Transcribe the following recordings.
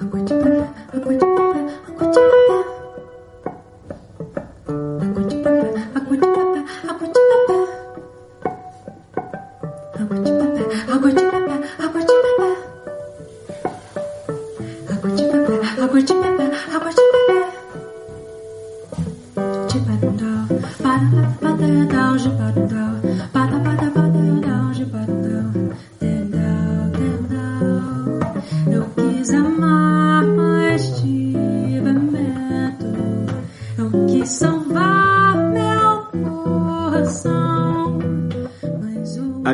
Aku yang cepat.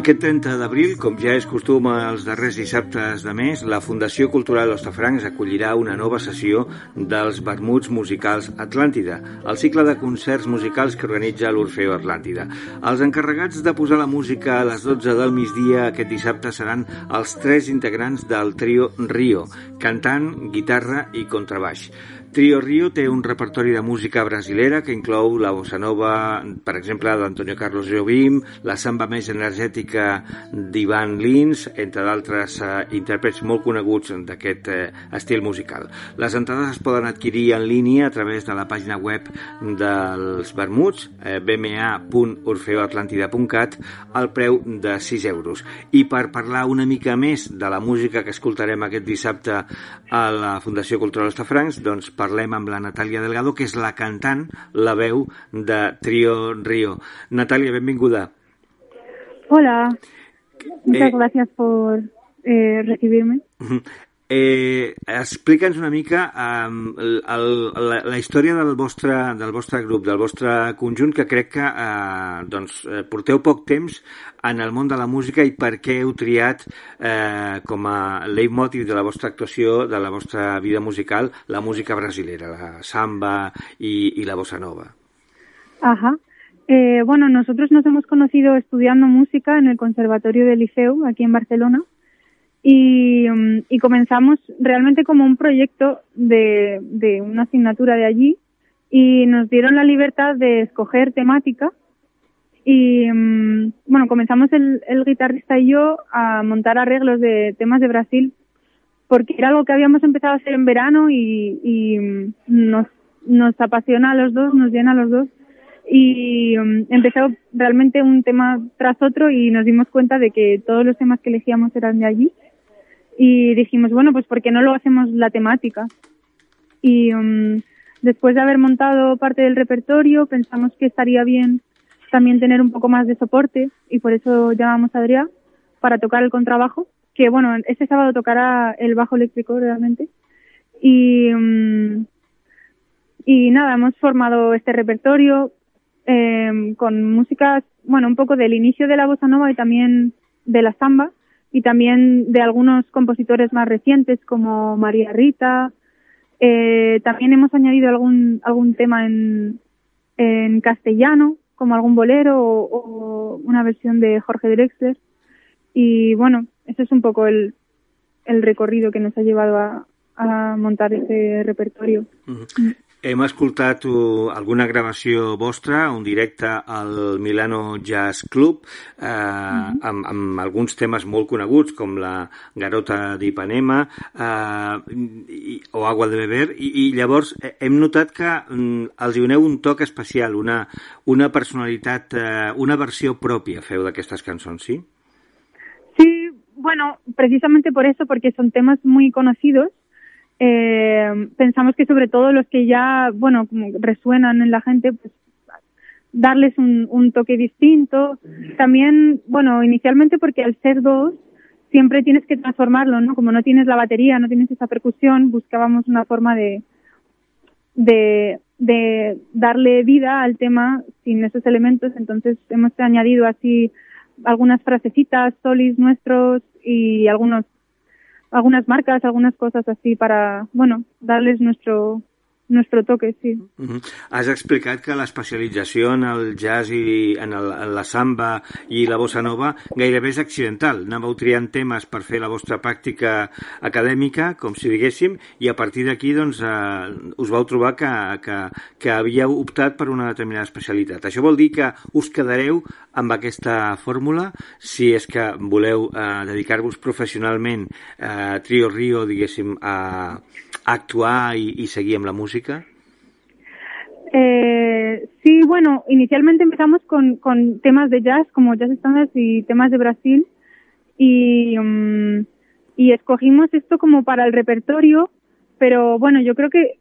Aquest 30 d'abril, com ja és costum els darrers dissabtes de mes, la Fundació Cultural Hostafrancs acollirà una nova sessió dels Vermuts Musicals Atlàntida, el cicle de concerts musicals que organitza l'Orfeo Atlàntida. Els encarregats de posar la música a les 12 del migdia aquest dissabte seran els tres integrants del trio Rio, cantant, guitarra i contrabaix. Trio Rio té un repertori de música brasilera que inclou la bossa nova, per exemple, d'Antonio Carlos Jobim, la samba més energètica d'Ivan Lins, entre d'altres eh, intèrprets molt coneguts d'aquest eh, estil musical. Les entrades es poden adquirir en línia a través de la pàgina web dels Vermuts, eh, bma.orfeoatlantida.cat, al preu de 6 euros. I per parlar una mica més de la música que escoltarem aquest dissabte a la Fundació Cultural Estafrancs, doncs per parlem amb la Natàlia Delgado, que és la cantant, la veu de Trio Río. Natàlia, benvinguda. Hola, muchas eh, gracias por eh, recibirme. Eh, Explica'ns una mica um, el, el, la, la història del vostre, del vostre grup, del vostre conjunt, que crec que uh, doncs, eh, porteu poc temps en el món de la música i per què heu triat eh, com a leitmotiv de la vostra actuació, de la vostra vida musical, la música brasilera, la samba y, y la bossa nova. Ajá. Eh, bueno, nosotros nos hemos conocido estudiando música en el Conservatorio del Liceu, aquí en Barcelona. Mm, y, comenzamos realmente como un proyecto de, de una asignatura de allí y nos dieron la libertad de escoger temática. Y mm, bueno, comenzamos el, el, guitarrista y yo a montar arreglos de temas de Brasil porque era algo que habíamos empezado a hacer en verano y, mm, nos, nos apasiona a los dos, nos llena a los dos. Y empezó realmente un tema tras otro y nos dimos cuenta de que todos los temas que elegíamos eran de allí y dijimos, bueno, pues ¿por qué no lo hacemos la temática? Y um, después de haber montado parte del repertorio, pensamos que estaría bien también tener un poco más de soporte y por eso llamamos a Adrián para tocar el contrabajo, que bueno, este sábado tocará el bajo eléctrico realmente. Y, um, y nada, hemos formado este repertorio eh, con músicas, bueno, un poco del inicio de la bossa nova y también de la samba y también de algunos compositores más recientes como María Rita. Eh, también hemos añadido algún, algún tema en, en castellano, como algún bolero o, una versión de Jorge Drexler. Y bueno, ese es un poco el, el recorrido que nos ha llevado a, a montar ese repertorio. Hem escoltat uh, alguna gravació vostra, un directe al Milano Jazz Club, eh, uh -huh. amb, amb alguns temes molt coneguts, com la Garota d'Ipanema eh, i, o Agua de Beber, i, i llavors eh, hem notat que mm, els doneu un toc especial, una, una personalitat, eh, una versió pròpia feu d'aquestes cançons, sí? Sí, bueno, precisamente por eso, porque son temas muy conocidos, eh, pensamos que sobre todo los que ya, bueno, como resuenan en la gente, pues darles un, un toque distinto. También, bueno, inicialmente porque al ser dos, siempre tienes que transformarlo, ¿no? Como no tienes la batería, no tienes esa percusión, buscábamos una forma de, de, de darle vida al tema sin esos elementos, entonces hemos añadido así algunas frasecitas, solis nuestros y algunos algunas marcas, algunas cosas así para, bueno, darles nuestro nuestro toque, sí. Uh -huh. Has explicat que l'especialització en el jazz i en, el, en la samba i la bossa nova gairebé és accidental. Anàveu triant temes per fer la vostra pràctica acadèmica, com si diguéssim, i a partir d'aquí doncs, eh, us vau trobar que, que, que havíeu optat per una determinada especialitat. Això vol dir que us quedareu amb aquesta fórmula si és que voleu eh, dedicar-vos professionalment a eh, Trio Rio, diguéssim, a actuar y, y seguir en la música? Eh, sí, bueno, inicialmente empezamos con, con temas de jazz, como jazz standards y temas de Brasil, y, um, y escogimos esto como para el repertorio, pero bueno, yo creo que,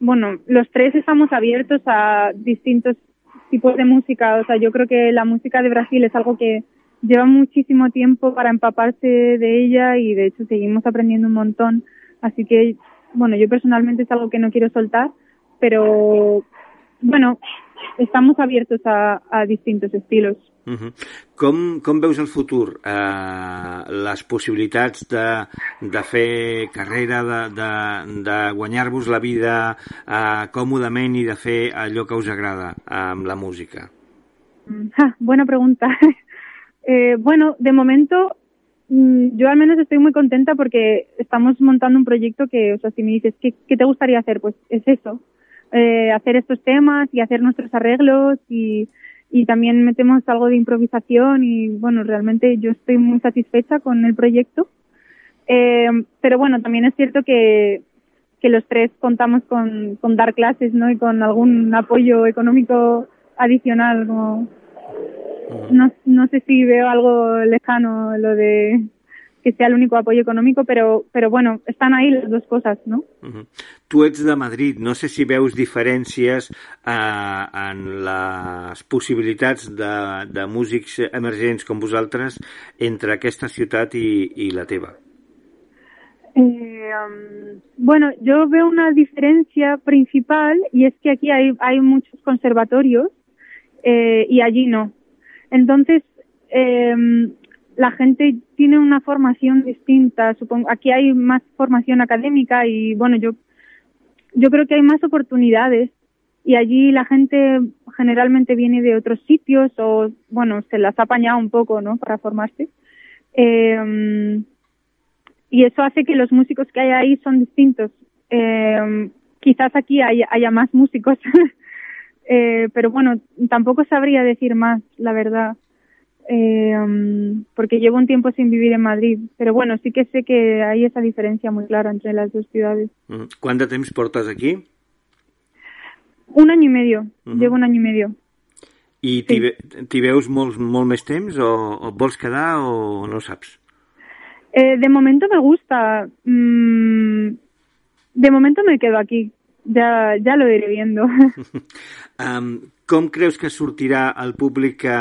bueno, los tres estamos abiertos a distintos tipos de música, o sea, yo creo que la música de Brasil es algo que lleva muchísimo tiempo para empaparse de ella y de hecho seguimos aprendiendo un montón, así que bueno, yo personalmente es algo que no quiero soltar, pero bueno, estamos abiertos a, a distintos estilos. Uh -huh. com, com veus el futur? Uh, les possibilitats de, de fer carrera, de, de, de guanyar-vos la vida uh, còmodament i de fer allò que us agrada amb la música? Ah, buena pregunta. eh, bueno, de momento Mm, yo al menos estoy muy contenta porque estamos montando un proyecto que, o sea, si me dices, ¿qué, qué te gustaría hacer? Pues es eso, eh, hacer estos temas y hacer nuestros arreglos y, y también metemos algo de improvisación y bueno, realmente yo estoy muy satisfecha con el proyecto. Eh, pero bueno, también es cierto que, que los tres contamos con, con dar clases, ¿no? Y con algún apoyo económico adicional, como no, no sé si veo algo lejano lo de que sea el único apoyo económico, pero, pero bueno, están ahí las dos cosas, no? Uh -huh. Tu ets de Madrid, no sé si veus diferències eh, en les possibilitats de, de músics emergents com vosaltres entre aquesta ciutat i, i la teva. Eh, um, bueno, yo veo una diferencia principal y es que aquí hay, hay muchos conservatorios eh, y allí no. Entonces, eh, la gente tiene una formación distinta. Supongo, aquí hay más formación académica y bueno, yo, yo creo que hay más oportunidades y allí la gente generalmente viene de otros sitios o bueno, se las ha apañado un poco, ¿no? Para formarse. Eh, y eso hace que los músicos que hay ahí son distintos. Eh, quizás aquí haya, haya más músicos Eh, pero bueno, tampoco sabría decir más, la verdad, eh, porque llevo un tiempo sin vivir en Madrid. Pero bueno, sí que sé que hay esa diferencia muy clara entre las dos ciudades. ¿Cuánto tiempo portas aquí? Un año y medio, uh -huh. llevo un año y medio. I t'hi sí. veus molt, molt més temps o, o et vols quedar o no saps? Eh, de momento me gusta. Mm, de momento me quedo aquí. Ja, ja lo iré viendo. um, com creus que sortirà el públic que,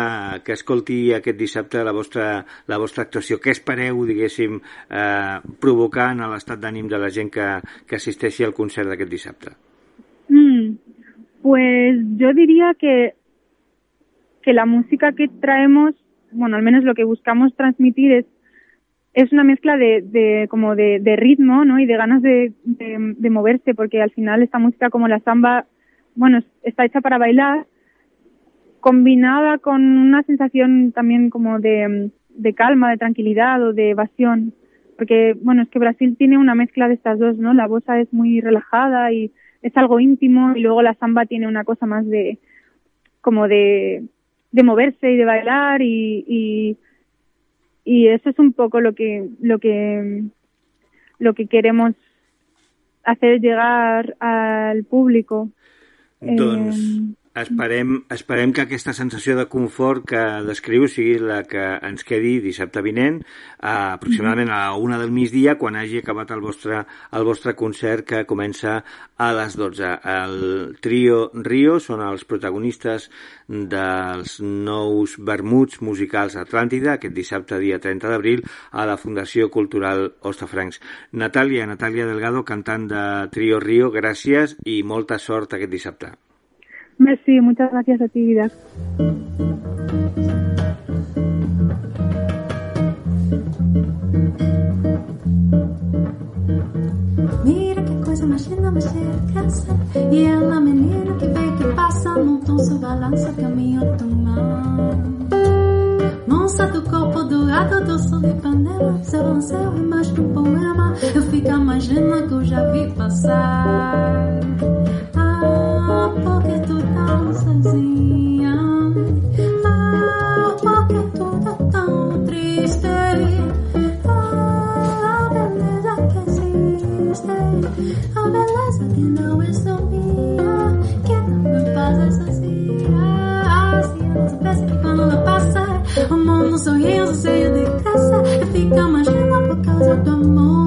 que escolti aquest dissabte la vostra, la vostra actuació? Què espereu, diguéssim, eh, provocant a l'estat d'ànim de la gent que, que assisteixi al concert d'aquest dissabte? Mm, pues yo diría que, que la música que traemos, bueno, al menos lo que buscamos transmitir es es una mezcla de, de como de, de, ritmo, ¿no? Y de ganas de, de, de, moverse, porque al final esta música como la samba, bueno, está hecha para bailar, combinada con una sensación también como de, de calma, de tranquilidad o de evasión, porque bueno, es que Brasil tiene una mezcla de estas dos, ¿no? La bossa es muy relajada y es algo íntimo y luego la samba tiene una cosa más de como de, de moverse y de bailar y, y y eso es un poco lo que lo que lo que queremos hacer llegar al público. Doncs eh, esperem, esperem que aquesta sensació de confort que descriu sigui la que ens quedi dissabte vinent, eh, aproximadament a una del migdia, quan hagi acabat el vostre, el vostre concert que comença a les 12. El trio Rio són els protagonistes dels nous vermuts musicals Atlàntida, aquest dissabte, dia 30 d'abril, a la Fundació Cultural Ostafrancs. Natàlia, Natàlia Delgado, cantant de Trio Rio, gràcies i molta sort aquest dissabte. Merci, muchas gracias a ti, Didac. Mira que coisa mais linda, mais cheia. E ela, menina que vê que passa, num se balança, caminho do mar. Moça do corpo dourado do sol de panela, seu balanço é mais que um poema. Eu fico imaginando que eu já vi passar. O mundo sorriso cheio de graça. E fica mais linda por causa do amor.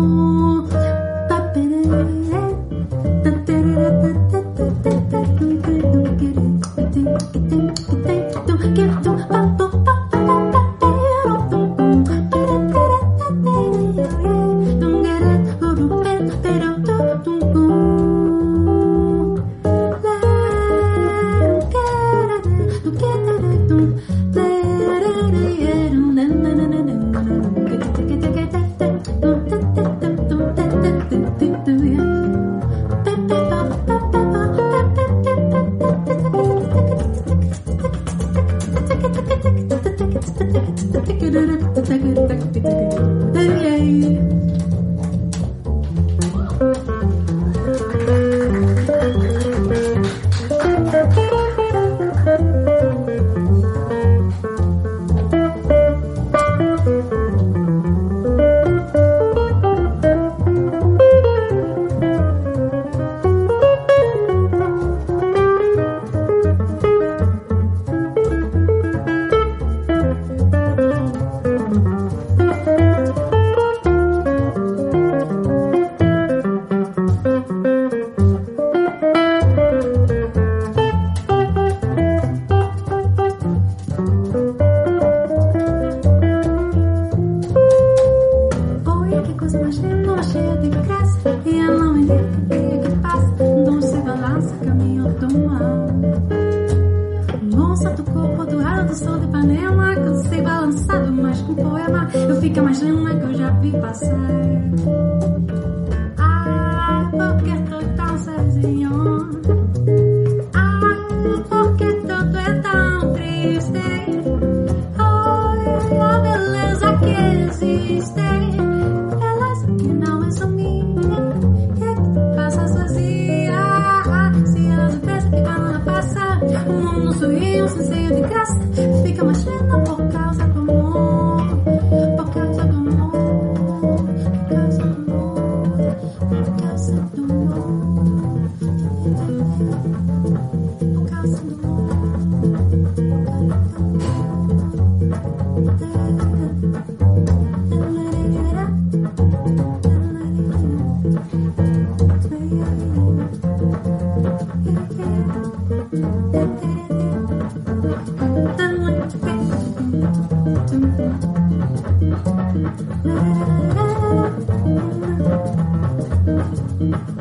Mais linda que eu já vi passar. Thank you.